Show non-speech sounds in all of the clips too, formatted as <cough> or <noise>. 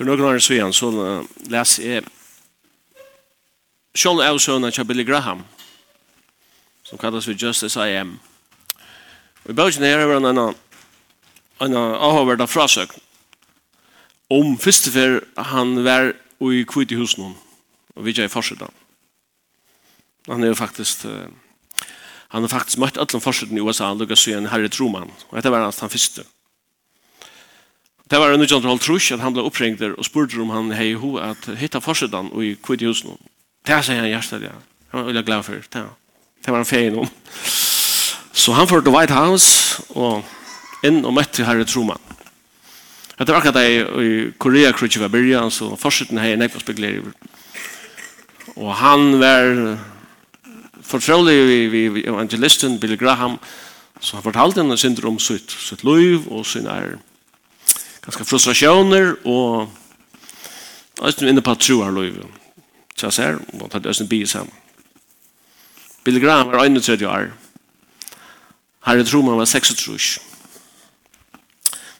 For noen år siden så les jeg Sjål er sønnen til Billy Graham som kalles for Justice I Am. Og i bøkken her er en en avhåverda frasøk om første før han var i kvitt i husen og vi er i forsøkta. Han er faktisk han har faktisk møtt alle forsøkta i USA, han lukket seg en Harry Truman og dette var hans han første. Det var en utjandral trus at han ble oppringter og spurte om han hei ho at hitta forsetan og i kvitt hos noen. Det sier han hjertet, ja. Han var veldig glad for det. Det var han feien om. Så han førte White House og inn og møtte herre Truman. Det var akkurat det i Korea krutje var byrja, så forsetan hei nekva spekulerer Og han var fortrolig vi vi evangelisten Billy Graham, så han fortalte henne synder om sitt, sitt liv og sin ære ganske frustrasjoner og Øysten inne på tro troar løyve. Så jeg ser, og det tatt en bi sammen. Bill Graham var 31 år. Herre Truman var 36.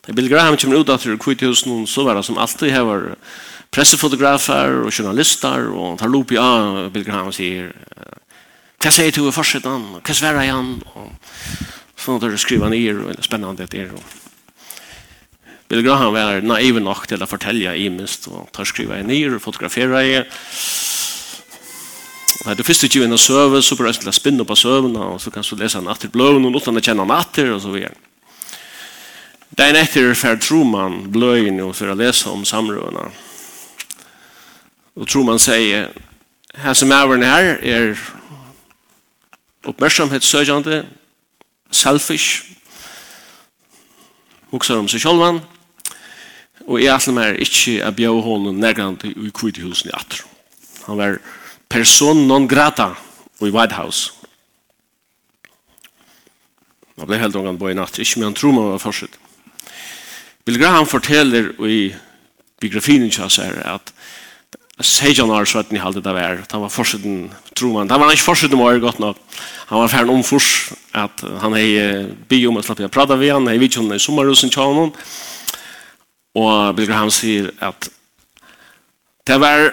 Da Bill Graham kommer ut etter kvithusen så var det som alltid her var pressefotografer og journalister, og han tar lop i av Bill Graham og sier, hva sier du i forsetan, hva sverer han, og sånn at du skriver ned, og det er spennende det er, og Bill Graham var naiv nok til å fortelle i minst, og tar skriva en nyr, og fotografere i. Nei, du første ikke inn og søve, så prøver jeg til å spinne på søvnene, og så kan du lese han atter bløven, og noen kjenner han atter, og så videre. Dagen etter for Truman bløyen jo for å lese om samrøvene. Og Truman sier, her som er her er oppmerksomhetssøkjende, selfish, huksar om seg sjálvan, Og jeg atler meg ikke å bjøre hånden nærkant i kvithusen i atro. Han var person non grata i White House. Han ble helt ångan på i natt, ikke med han tror man var fortsatt. Bill Graham forteller i biografien ikke hans her at Sejan har svett ni halde det vær. Han var fortsatt en troman. Han var ikke fortsatt en år godt nok. Han var ferdig om fors at han hei bi om å slappe prata vi han hei vidtjånden i sommerhusen tjånden. Og Bill Graham sier at det var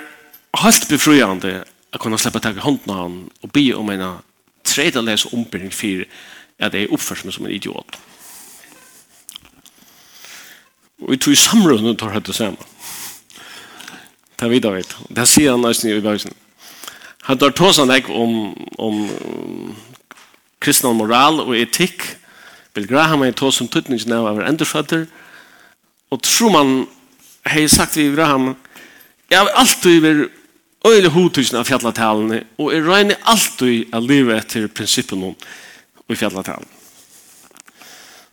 helt befriande å kunne slippe tak i hånden av han og be om en tredje les för for at jeg uppförs meg som en idiot. Og i tror samrundet tar høyt det samme. Det vet jeg vet. Det sier han nesten i bøysen. Han tar tås han ikke om, om kristne moral og etikk. Bill Graham er tås om tøtningen av å være og Og tror man, sagt til Abraham, jeg har alltid vært øyelig hodtusen av fjallatalene, og jeg regner alltid av livet etter prinsippen om i fjallatalen.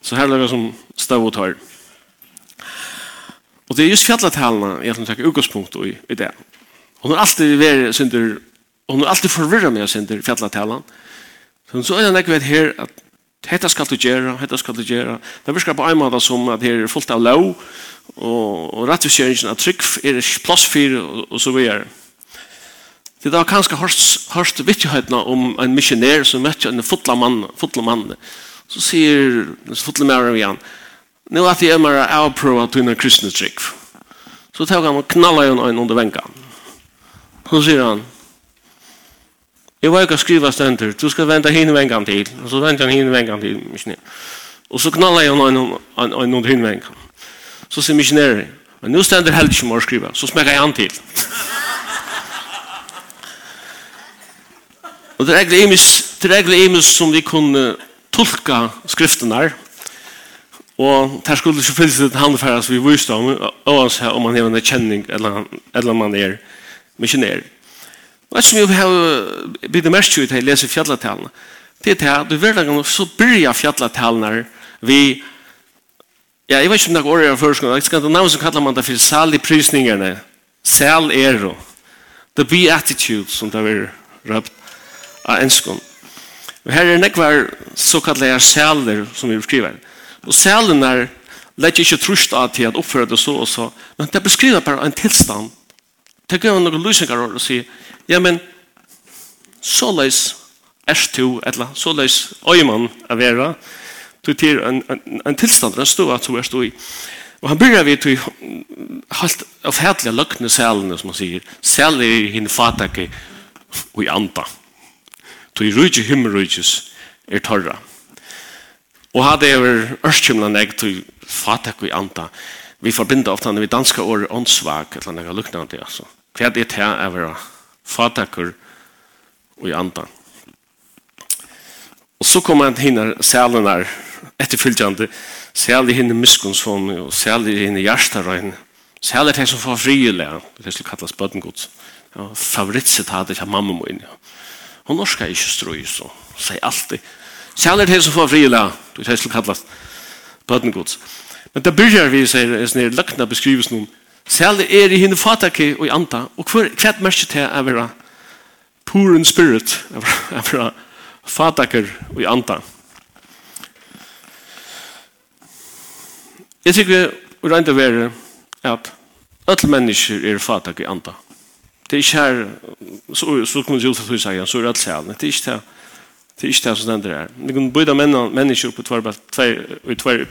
Så her er det som stav og tar. Og det er just fjallatalene jeg har tatt utgangspunkt i, i det. Hun har alltid vært synder, hun har alltid forvirret meg synder fjallatalen. Så så er det nekket her at Hetta skal du gjøre, hetta skal du gjøre. Det virker på en måte som at her er fullt av lov, og, og rettvistgjøringen av trygg er plass for, og, og så videre. Det er kanskje hørst, hørst vittigheten om en missionær som møtte en fotla mann, fotla mann. Så sier den fotla mann igjen, nå at jeg må avprøve til en kristne trygg. Så tar han og knaller han under venka. Så sier han, Jeg var ikke skriva skrive. Du skal vente henne en gang til. Og så venter han henne en gang til. Og så knallar jeg henne en noen henne en gang. Så sier missionæren, men nå stender heldig ikke må skriva, Så smekker jeg han til. og det er egentlig imis, det er egentlig imis som vi kunne tolka skriften der. Og der skulle ikke finnes et handfæres vi viste om, og om man har en kjenning, eller, eller man er missionæren. Og et som jeg har blitt mest ut til å lese fjallatalene, det er at du hverdagen så byrja fjallatalene vi Ja, jeg vet ikke om det er går i førskolen. Jeg skal ikke navn som kallar man det for sal i prisningerne. Sal ero. The beatitude som det er røpt av enskån. Og her er nekvar såkallet sæler som vi beskriver. Og sælen er lett ikke trusht av til at oppføre det så og så. Men det beskriver bare en tilstand Det gav han noen løsninger og sier, ja, men så leis er du, eller så leis øymann er vera, til til en, en, en tilstand, en stå at du er stå i. Og han begynner vi til helt avhætlige løkne selene, som han sier, sel er hinn fatake og i anda. Til rujtje himmelrujtjes er torra. Og hadde jeg vært ørskjumlen jeg til fatake og i anda, vi forbinder ofte vi danska året åndsvak, eller noe luknande, altså. Hva er det til å være fatakker og i andan. Og så kommer han hinner sælen her, etterfylgjande, sæl i hinne muskonsson, og sæl i hinne hjertarøyne, sæl er det som får frigilega, det er slik kallas bødengods, ja, favorittsitatet av mamma min, ja. Hon orskar ikke strøy, så sier alltid, sæl er det som får frigilega, det er slik kallas bødengods. Men det byrjar vi, sier, er sånne løkna beskrives noen, Særlig er i hinne fatake og i anda. Og hver, hvert merke til er vera poor in spirit, <laughs> er vera fataker og i anda. Jeg tykker vi regner å være at alle mennesker er fatak i anda. Det er ikke her, så, så kommer det jo at å si, så er alt særlig. Det er ikke det, det er ikke det som stender her. Vi kan byda mennesker på tver, tver, tver,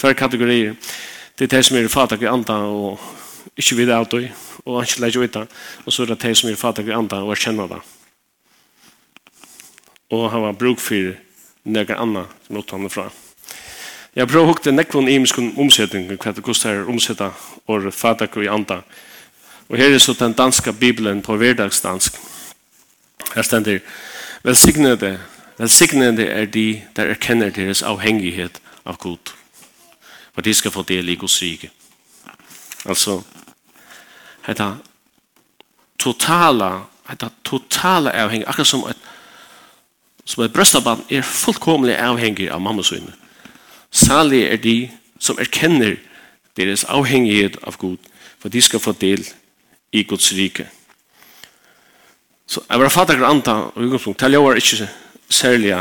tver kategorier. Det er det som er fatak i anda og ikke videre alt og og ikke legge ut det. Og så er det det som er fatak i anda og erkjenner det. Og han var bruk for noe anna som låt han fra. Jeg prøver å hukte nekvån imeskun omsetning, hva det koster å omsetta og fatak i anda. Og her er så den danska bibelen på hverdagsdansk. Her stender, velsignede, velsignede er de der erkenner deres avhengighet av god og de skal få del i Guds rike. Altså, dette totala, dette totala avheng, akkurat som et, som et brøstabann er fullkomlig avhengig av mamma sønne. Salig er de som erkenner deres avhengighet av Gud, for de skal få del i Guds rike. Så jeg var fattig granta og utgangspunkt, til jeg var ikke særlig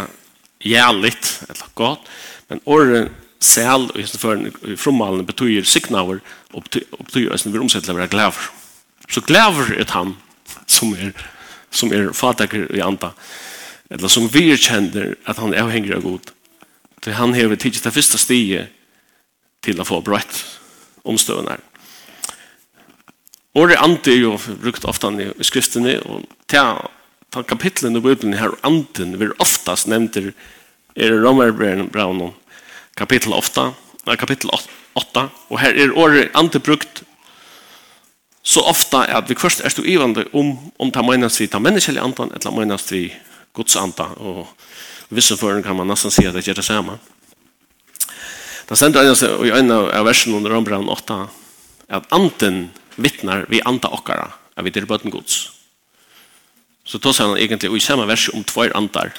jævligt, eller godt, men året sel og hesten for i frommalen betyr signaver og betyr hesten vi omsett å være glæver. Så glæver er han som er, som er fataker i anta eller som vi kjenner at han er avhengig av god. Så han hever tidligere det første stiget til å få brøtt omstøvende her. Året ante er jo brukt ofte i skriftene, og til kapitlene i Bibelen her, anden, vil oftast nevnt er i romerbrevet kapitel 8, kapitel 8, og her er året antibrukt så ofta at vi først er stå ivande om, om ta menes vi tar menneskelig andan, eller menes vi Guds anda, og visse føren kan man nesten si at det gjør det samme. Det stender i en av versen under Rombrand 8, at anden vittnar vi anda okkara, at vi er bøten Guds. Så tar han egentlig i samme vers om tvær andar,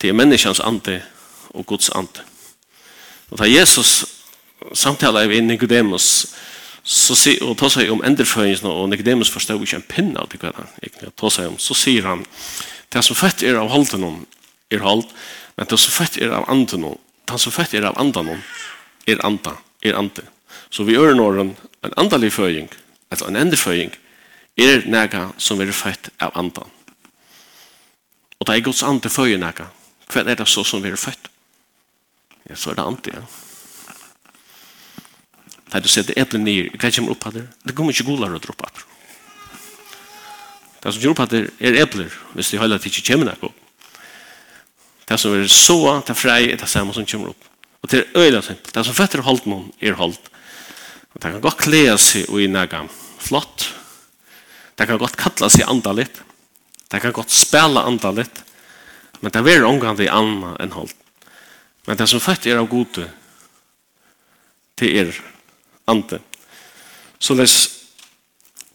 til menneskens ande og Guds ande. Og da Jesus samtaler vi Nicodemus, så si, og tar seg om enderføyelsen, og Nicodemus forstår ikke en pinne av det hva han tar seg om, så sier han, det som fett er av halten om, er halt, men det som fett er av anden om, det som fett er av anden om, er anda, er ande. Så vi gjør når en, en andalig føying, eller en enderføying, er nega som er fett av andan. Og det er Guds ande føyer nega. Hva er det så som er fett? Ja, så er det annet, ja. Det er du setter eplen ned, hva kommer opp av Det Det kommer ikke gulere å droppe her. Det som kommer opp det er epler, hvis de holder at det ikke kommer noe opp. Det som er så, det er frei, det er samme som kommer opp. Og det er øyla simpelt. Det som fetter holdt noen er holdt. Og det kan godt klea seg og i nega flott. Det kan godt kalla seg andalit. Det kan godt spela andalit. Men det er omgang det anna enn holdt. Men det som fett er av gode, det er ande. Så les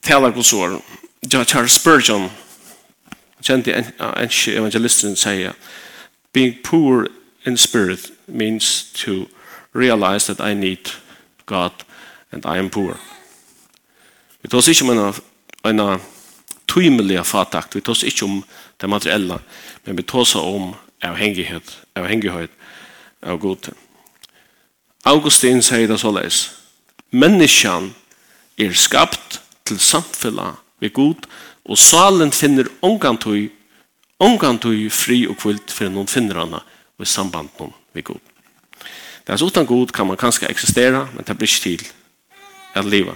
talar Guds år. Charles Spurgeon, kjente en evangelisten, sier Being poor in spirit means to realize that I need God and I am poor. Vi tar oss ikke om en, en tøymelig fatakt, vi tar oss ikke om det materielle, men vi tar oss om avhengighet, avhengighet av god. Augustin sier det så leis. Menneskjan er skapt til samfunnet med god, og salen finner ongantøy, ongantøy fri og kvult for noen finner henne og i samband med med god. Det er så utan god kan man kanskje eksistera, men det blir ikke til å leve.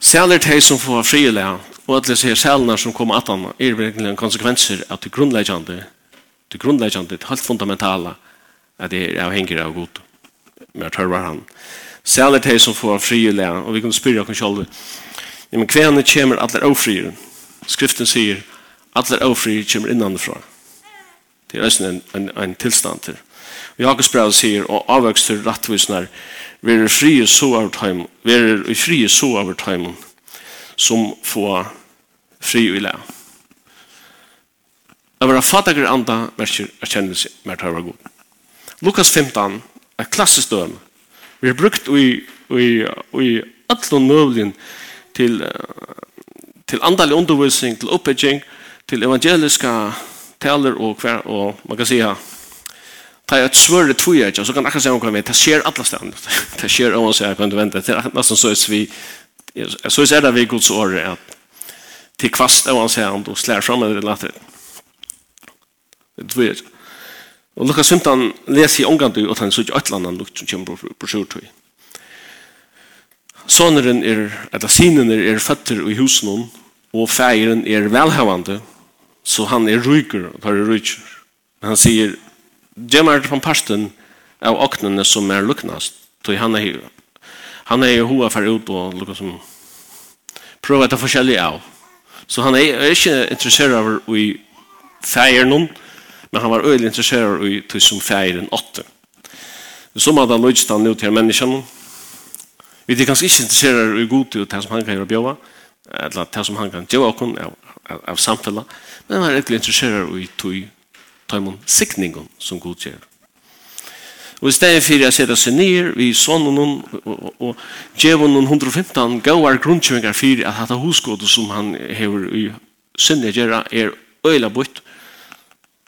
Sæler teg som får frilag, og at det ser sælenar som kommer at han er virkelig konsekvenser av det grunnleggende det grundläggande, det helt fundamentala at det er avhengig av god. med at hørvar han. Särligt det som får fri og vi kan spyrja oss själva. Ja, men kvarna kommer alle ofrier. Skriften sier alle ofrier kommer innanfra Det er også en, en, en tillstånd till. Og Jakobs brev sier, og avvøkster rattvisnar, verer frie så av tøym, verer frie så av time som får fri i lær. Att vara fattigare anda märker erkännelse mer å være god. Lukas 15 er klassisk dörm. Vi har brukt i, i, i alla møvlen til, til andalig undervisning, til oppbygging, til evangeliska taler og, kvar, og man kan säga ta ett det två jag så kan jag säga om kommer det sker alla ställen <laughs> det sker om så jag kan vänta till nästan så är vi så är det vi Guds ord att till kvast av hans hand och slår fram det latet Det dvir. Og Lukas 15 leser i omgandu og han sier et eller annet lukt som kommer på sjortøy. Soneren er, eller sinen er føtter i husen og feiren er velhavande, så han er ryker, og tar er ryker. Men han sier, gjemmer det på parsten av åknene som er luknast, tog han er hyra. Han er jo hoa for ut og lukka som prøver etter forskjellig av. Så han er, ikke interessert av i feiren noen, men han var öjligt intresserad i till som feir färgen åtte. Så må hade lojt han ut till människan. Vi är kanske inte intresserade i god til det som han kan gjøre bjöva, eller det som han kan gjøre och av, av, av samfunnet, men han var öjligt intresserad i till tajmon sikningen som god gjør. Og i stedet for jeg setter seg ned vi sånne noen og gjør noen 115 gauar grunnkjøringar for at dette hosgådet som han hever i sinne gjerra er øyla bort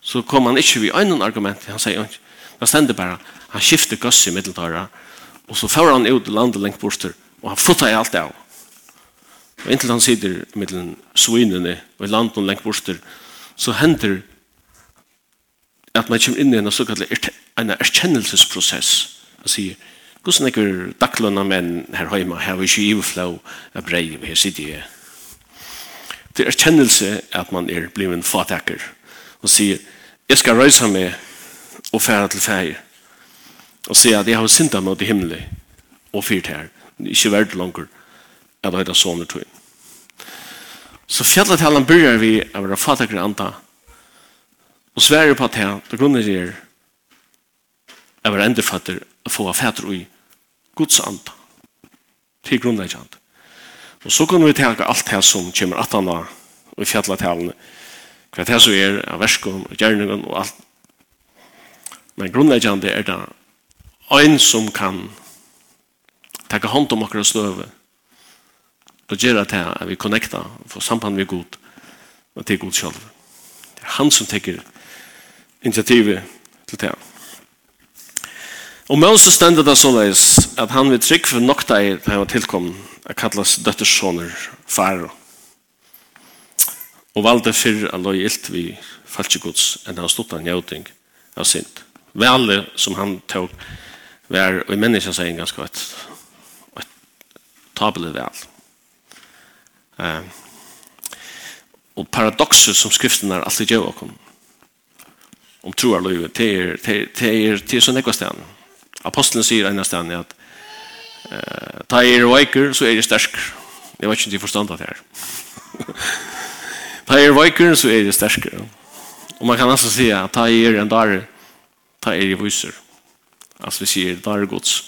så kom han ikke vi øynene argument. Han sier ikke. Det stender bare. Han skifter gøss i middeltøyre. Og så får han ut landet lengt borster. Og han fottet i alt det av. Og inntil han sitter mellom svinene og i landet lengt borster, så hender at man kommer inn i en såkalt en erkjennelsesprosess. Han sier, hvordan er det daglønne menn her hjemme, her har vi ikke iverflå, av brei, her sitter jeg. Det er erkjennelse at man er blevet fatakker. Og sier, Jeg skal røysa meg og fære til fægir og sier at jeg har synda meg til himmelig og fyrt her, ikke vært langer at jeg har sånne tog. Så fjallet til han begynner vi av å fatakere anda og sverre på at her, det grunner er av å enderfatter å få fatter i Guds anda til grunnleggjant. Og så kan vi tenke alt det som kommer at han og i fjallet helene Hva det som er av verskene og gjerningen og alt. Men grunnleggjande er det en som kan takke hånd om akkurat støve og gjøre det at vi connecta og få samband med Gud og til Gud selv. Det er han som teker initiativet til det. Og Moses stendet det såleis at han vil trygg for nokta i det han var tilkommen at kallas døtterssoner faro og valde fyrr a løy ilt vi falskikots enn han stod han njøting av sint. Vale som han tog var og i menneska seg ganske et, et tabelig vel. Um, og paradokset som skriften er alltid gjør okkom om troar løy det er, det er, det er, det er sånn ekva sted sier at uh, ta er veiker så er det stark. jeg vet ikke om de forstand av det her <laughs> Ta er veikur, så er det sterskere. Og man kan altså si at ta er en dare, ta er i viser. Altså vi sier dare gods.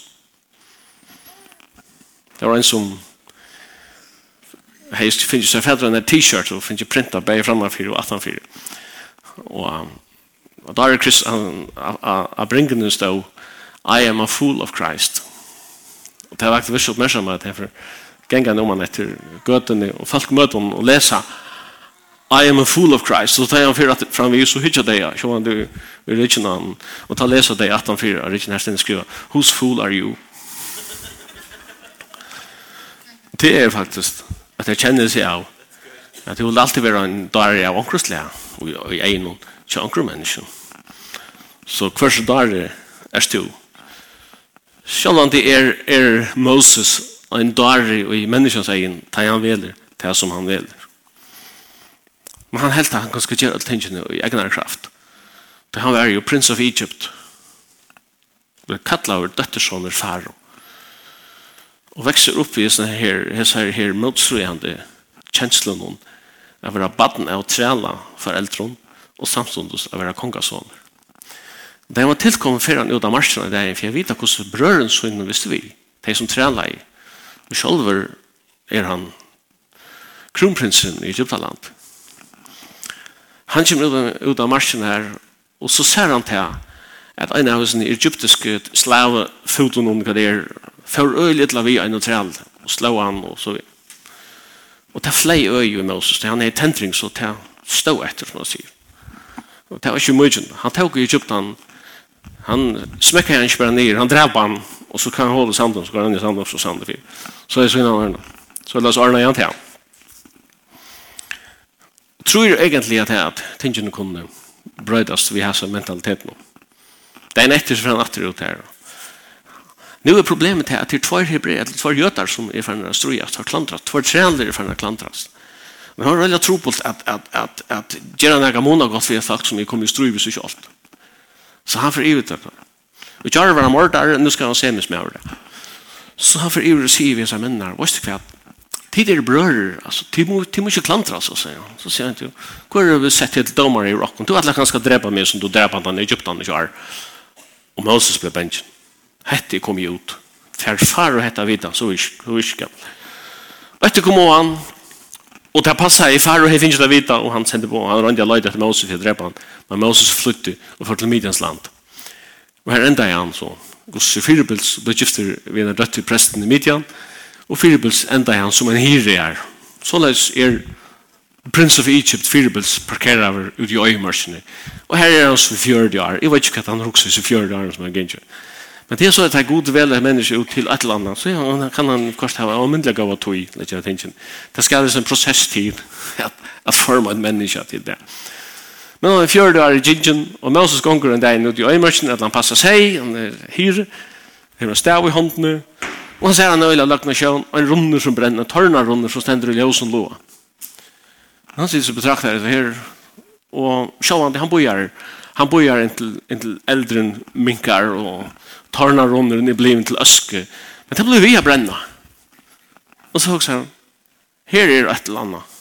Det var en som heist finnes seg fedre en t-shirt og finnes printa bæg framfyrir og 18-4. Og Og da er Krist, han, av bringene stå, I am a fool of Christ. Og det var aktivist oppmerksom at jeg for gengan om han etter gøtene, og folk møter han og lesa I am a fool of Christ. Så tar han fyrir at fram vi så hitja deg, Så han du är rich någon og ta lesa deg at han fyrir, för rich nästan skriva. Whose fool are you? Det er faktisk at jeg kjenner seg av. at det vil alltid være en dörr av ankrosliga och i en och till Så hver Så kvars er stu. stor. Självan det er är Moses en dårlig og i menneskens egen ta han veler, ta som han veler. Men han helt han skulle gjøre alle tingene i egen kraft. For han var jo prins of Egypt. Vi kallar over døttersåner faro. Og vekser opp i sånne her, her, her motstrøyende kjenslene om å være baden av trela foreldrene og samtidig å være kongasåner. Da jeg var tilkommet før han ut av marsjen i dag, for jeg vet hvordan brøren sønnen visste vi, de som trela i. Og selv er han kronprinsen i Egyptaland. Han kommer ut, ut av marsjen her, og så ser han til at en av sin egyptiske slave foten om hva det er, for øyelig til vi en og trell, og slå han, og så videre. Og det er flere øy i Moses, han er i tentring, så det er stå etter, som han sier. Og det var ikke mye. Han tok i Egypten, han smekker han ikke bare ned, han drev han, og så kan han holde sanden, så går han i sanden, og så sanden fyr. Så er det så innan han Så er det sånn igjen til han tror egentlig at, at tingene kunne brøydast vi har som mentalitet nå. Det er en for fra en atter ut her. Nu er problemet til at det er tvær hebreer, eller tvær jøtar som er fannet å strøyast, har klantrast, tvær trænler er fannet klantrast. Men han har veldig tro på at, at, at, at Gerard Nagamona gått ved folk som er kommet i strøy hvis ikke alt. Så han får ivet det. Og Jarvar har mordet, nu skal han se med det. Så han får ivet og sier vi seg mennene, hva er det Tid er brører, altså, tid må, tid må ikke klantra, så sier han. Så sier han til, hvor er vi sett til domar i rocken? Du at han skal drepa meg som du drepa den i Egyptan ikke er. Og Moses ble bensjen. Hette kom jo ut. Færfar og hette vidda, så ikke. Og etter kom han, og det passa i far og hei finnes det vidda, og han sendte på, han rønde løyde til Moses for å drepa han. Men Moses flyttet og førte til Midians land. Og her enda er han så. Gosse Firibels, ble gifter ved en rødt til presten i Midian, og Og Firibels enda han som en hyre er. Så leis er Prince of Egypt, Firibels, parkerar over ut i øyemarsene. Og her er han som fjørde år. Jeg vet ikke hva han rukser som fjørde år som han gjenger. Men det er så at det er god vel er menneske ut til et eller annet, så han, kan han kvart ha en myndelig av tog lett jeg tenker. Det skal være en prosess til <laughs> at, at forme en menneske til det. Men han er fjørde år i Gingen, og Moses gonger en dag ut i øyemarsene, at han passer seg, han er hyre, han er stav i håndene, Og han ser han øyla lagt sjøen, en runner som brenner, tørna runner som stender i ljøsen låa. Han sitter så betraktar det her, og sjøen, han bojar, han bojar inntil, inntil eldren minkar, og tørna runder i blir til øske. Men det blir vi a brenna. Og så hoksa han, her er et eller annet,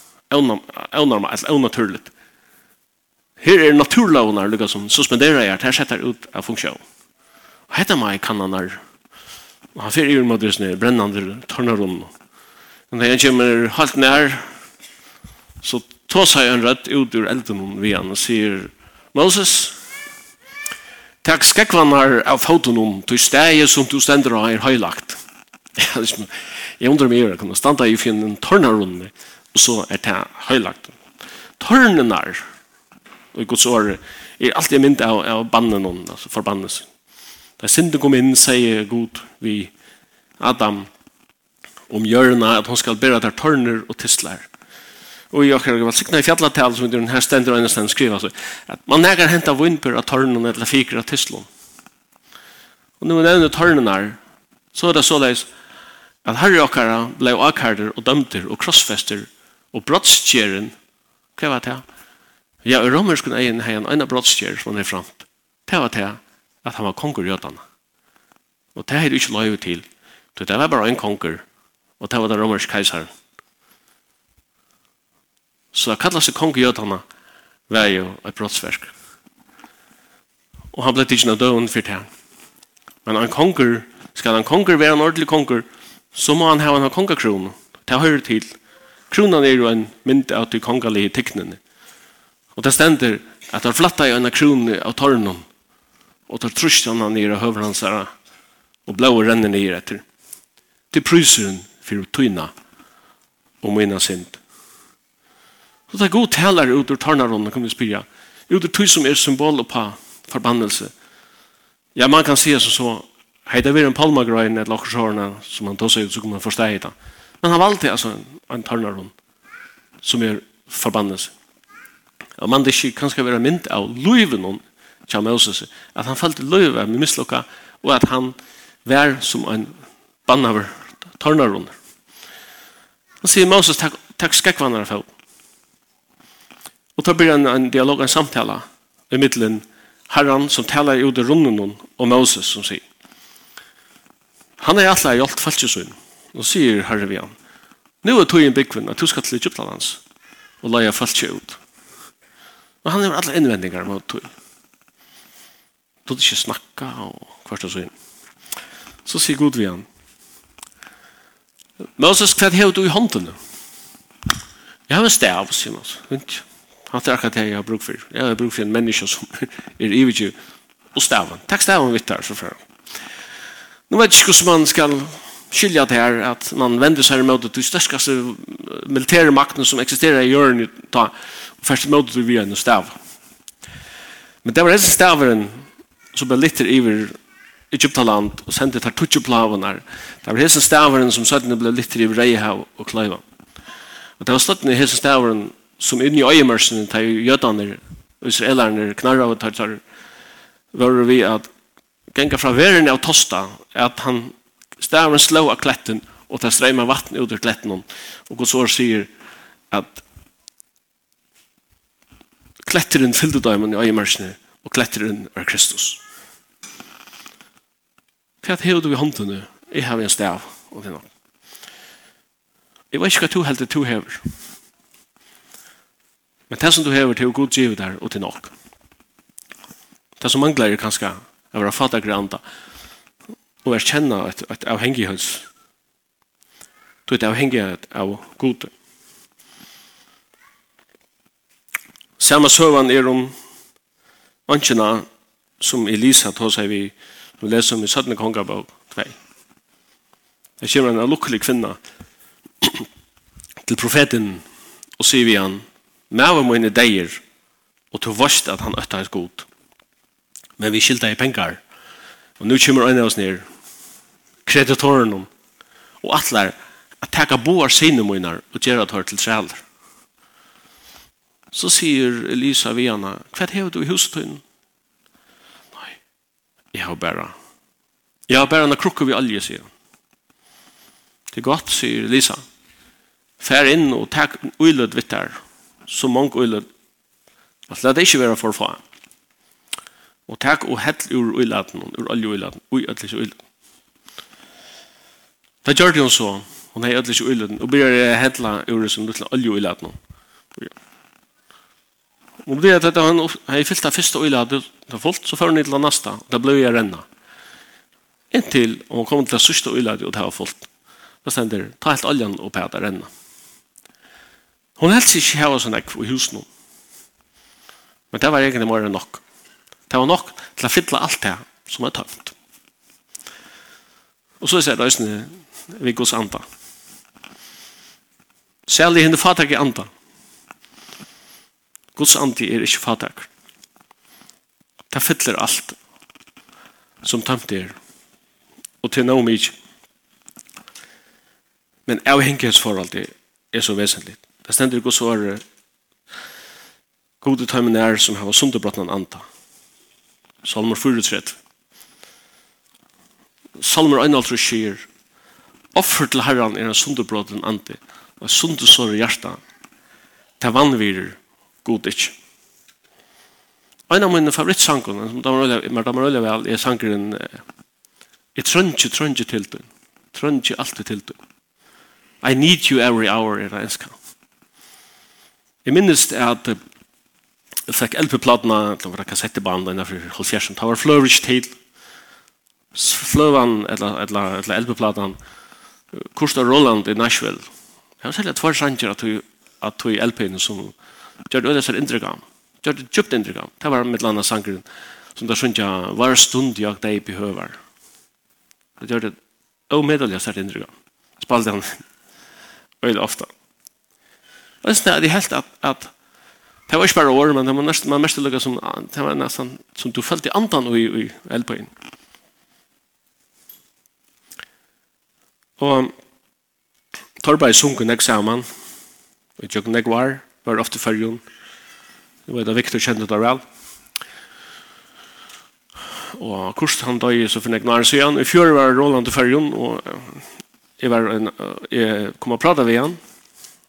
avnarma, et avnaturligt. Her er naturlavnar, lukka som suspenderar jeg, her setter ut av funksjon. Og hetta meg kan han er Og han fyrir <laughs> yfir mot ned, brennande tørnarum. Men når han kommer halt nær, så tås seg en rødt ut ur elden vi han og sier, Moses, takk skekvannar av fotonum, du stegi som du stender av er høylagt. Jeg undrar meg, jeg kan standa i fjinn tørnarum, og så er det høylagt. Tørnenar, og i gods år, er alltid mynd av, av bannen, altså forbannelsen. Da synden kom inn, sier Gud vi Adam om hjørna at hon skal bæra der tørner og tislar. Og jeg har vært sikna i fjallatal som under her stendur og ennastan skriva så at man negar henta vunper av tørnen eller fikra tislun. Og når man nevner tørnenar så er det såleis at herri okkara blei akkarder og dømter og krossfester og brottskjeren hva var det? Ja, romerskun egin hei en eina brottskjer som han er framt. Det var det at han var konger i Jødene. Og det hadde ikke lov til. Det var bare en konger, og det var den romerske keiseren. Så det kallet seg konger i Jødene var jo et brottsverk. Og han ble ikke noe døden for det. Men en konger, skal en konger være en ordentlig konger, så må han ha en kongekron. Det hører til. Kronan er jo en mynd av de kongelige teknene. Og det stender at han flatta i en krone av tornen och tar trusjarna ner och hövransarna och blåa ränner nere etter. Till prysen för att tøyna og mina synd. Så det god taler ut ur tarnaronen kommer vi spyrja. Ut ur tog som är symbol på förbannelse. Ja, man kan se så så Heita vi en palmagrøyen et lakkershårene som han tar seg ut, så kommer man forstå heita. Men han valgte altså en tarnaron som er forbannelse. Og man det ikke kan skal være mynd av loiven hon tja Moses, at han falt i løyve med mislukka, og at han var som en bannaver tørnarunder. Han sier Moses, takk, takk skakvannar av Og da blir en, en dialog, en samtala, i middelen herran som talar ut i runden og Moses som sier, han er alle hjelpt falskjøsøyn, og sier herre vi han, nu er tog en byggvinn at du skal til Egyptlandans, og leie falskjøy ut. Og han er alle innvendingar mot tog. Du hadde ikke snakket, og hvert og så inn. Så sier Gud vi han. Moses, hva <laughs> er du i hånden? Jeg har en stav, sier han. Vent, han er akkurat det jeg har brukt for. Jeg har brukt for en menneske som er ivig og staven. Takk staven vitt der, så før Nå Nu jeg ikke hvordan man skal skilja det her, at man vender seg mot det største militære makten som eksisterer i hjørnet, og først mot det via en stav. Men det var det staveren så litt iver Egyptaland og sendte tar tutsi plavanar. Det var hesen stavaren som søttene ble litt iver reihav og klaiva. Og det var støttene hesen stavaren som inni øyemersen tar og israelerne knarra og tar tar var vi at genga fra verden av tosta at han stavaren slå av kletten og tar streima vatten ut ur kletten og hos år sier at kletteren fyllte døymen i øyemersene og kletteren var Kristus. Hva har du i hånden håndene? Jeg har en stav. Og det Jeg vet ikke hva du heldig du hever. Men det som du hever til å god givet der og til nok. Det som mangler er kanskje å være fatta granda og være kjenne et, et avhengighets. Du er avhengighet av god. Samme søvann er om ønskjene som Elisa tar seg vidt Vi leser om i 17. kongabok 2. Det kommer en lukkelig kvinna <clears throat> til profeten og sier vi han, «Mæva i deier, og til varst at han øtta hans god. Men vi skilta i pengar. Og nu kommer øyne av oss ned, kreditoren og atler, at teka boar sine munar og gjerra tar til træler. Så sier Elisa Viana, hva hever du i hustøyne? Jeg har bare. Jeg har bare en krukke vi alje, sier han. Det er godt, sier Lisa. Fær inn og takk uilød vitt der. Så mange uilød. At la det ikke være for faen. Og takk og hett ur uiløden, ur alje uiløden, ui ødelis uiløden. Det gjør det hun så, hun er ødelis uiløden, og blir hettla ur som luttla alje uiløden. Og det er at han har fyllt av første uiløden, det var fullt, så før hun til det neste, og da ble jeg renna. Inntil hun kom til det sørste øylet, og det var fullt. Da stender, ta helt oljen og her, det renna. Hun helst ikke hava sånn ekv i husen hun. Men det var egentlig mer enn nok. Det var nok til å fylle alt det som er tøft. Og så er det også vi gos anda. Særlig henne fatak i anda. Guds andi er ikke fatak. Det fyller alt som tømt er. Og til noe mye. Men avhengighetsforholdet er så vesentlig. Det stender ikke så er gode tøymen er som har sunderbrottene anta. Salmer 4.3. Salmer 1.3 sier Offer til Herren er en sunderbrottene ante og sundersår i hjertet. Det vannvirer god ikke. En av mine favorittsangene, som de damer øyne vel, er sangeren Jeg trønner, trønner til du. Trønner alltid til du. I need you every hour, er det enska. Jeg minnes at jeg fikk LP-platene, det var kassettebanden innenfor Holfjersen, det var fløvrig til, fløvan, eller, eller, eller LP-platene, Kursta Roland i Nashville. Jeg har sett at tvær sanger at du i LP-en som gjør det øyne seg inntrykk av gjør det djupt inntrykk av. Det var med landa sangren som det synes jeg var stund jeg deg behøver. Det gjør det omedelig stert inntrykk av. Spalte han veldig <laughs> ofte. Og det er helt at, at Det var ikke bare år, men det var nesten, man mest lukket som, det var nesten, som du følte i andan og i, i elpøyen. Og Torberg sunker nek saman, og jeg tjøkken nek var, var ofte fyrjon, Jeg vet at Victor kjente det vel. Og kurset han døg så finne jeg nær seg igjen. I fjør var Roland til fergen, og jeg, var en, jeg kom og pratet med han.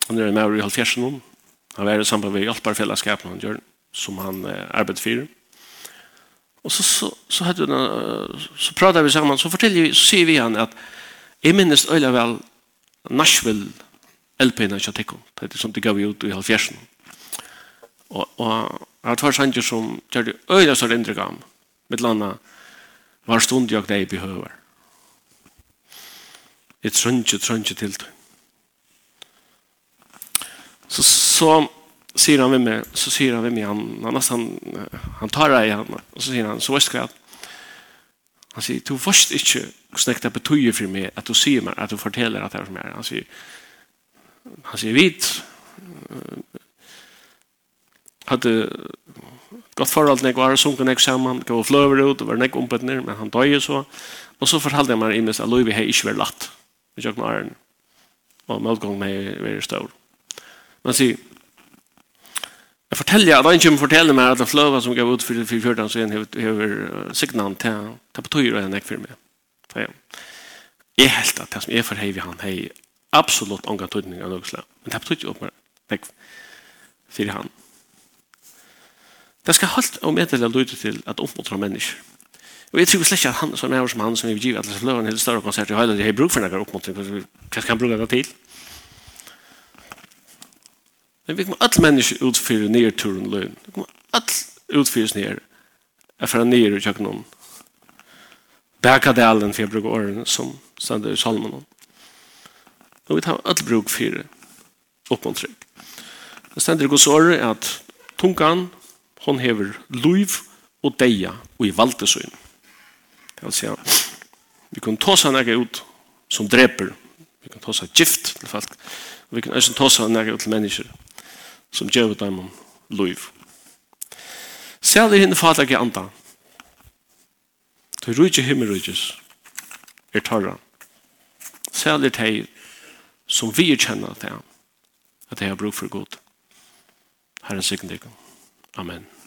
Han er med i halvfjersen om. Han var sammen med hjelperfellesskapen han gjør, som han eh, arbeider for. Og så, så, så, hadde hun, så pratet vi sammen, så, forteller, så sier vi han at jeg minnes øyla vel Nashville LP-en av kjattekom, det er som det gav vi ut i halvfjersen. Og, og jeg tar sanger som gjør det øyne som rindre gam, med landa var stund jeg deg behøver. Jeg trønge, trønge til det. Så, så sier han ved meg, så sier han ved meg, han, han, nesten, han tar deg i han, og så sier han, så vet jeg han sier, du forst ikke hvordan det betyr for meg at du sier meg, at du forteller at det er som er. Han sier, han sier, vit, hadde gått forhold til nek, og sunket nek sammen, gav fløver ut, og var nek ompet ned, men han døg så. Og så fortalte jeg meg i mest at Louis har ikke vært latt. Vi kjøkken med æren, og møtgången har vært stor. Men han sier, Jeg forteller at han kommer fortelle meg at den fløva som gav ut for 14 så har uh, signan til, Ta på tøyre og en ekk for meg. Så. Jeg helt at det som er for hei vi han hei absolutt ångan tøyning av noe slag. Men det betyr ikke åpenbart. Takk for han. Det skal holdt og meddele lyde til at oppmuntra mennesker. Og jeg tror slett ikke at han som er som han som vi giver alle sløven hele større konsert i hele det har bruk for noen oppmuntring. Hva skal han bruke det til? Men vi kommer alle mennesker utfyre nye turen løgn. Vi kommer alle utfyres nye. Jeg får nere i kjøkkenen. Bækadelen for jeg bruker årene som stender i salmen. Og vi tar alle bruk for oppmuntring. Det stender i gos året at tungan hon hever luiv og deia og i valdesøyn. Det vil si at vi kan ta seg nægge ut som dreper, vi kan ta seg gift til folk, og vi kan også ta seg nægge ut til mennesker som gjør dem om luiv. er henne fader ikke anda. Du rujtje himmelrujtjes er tarra. Særlig teg som vi kjenner til at det har bruk for god. Herren sikker Amen.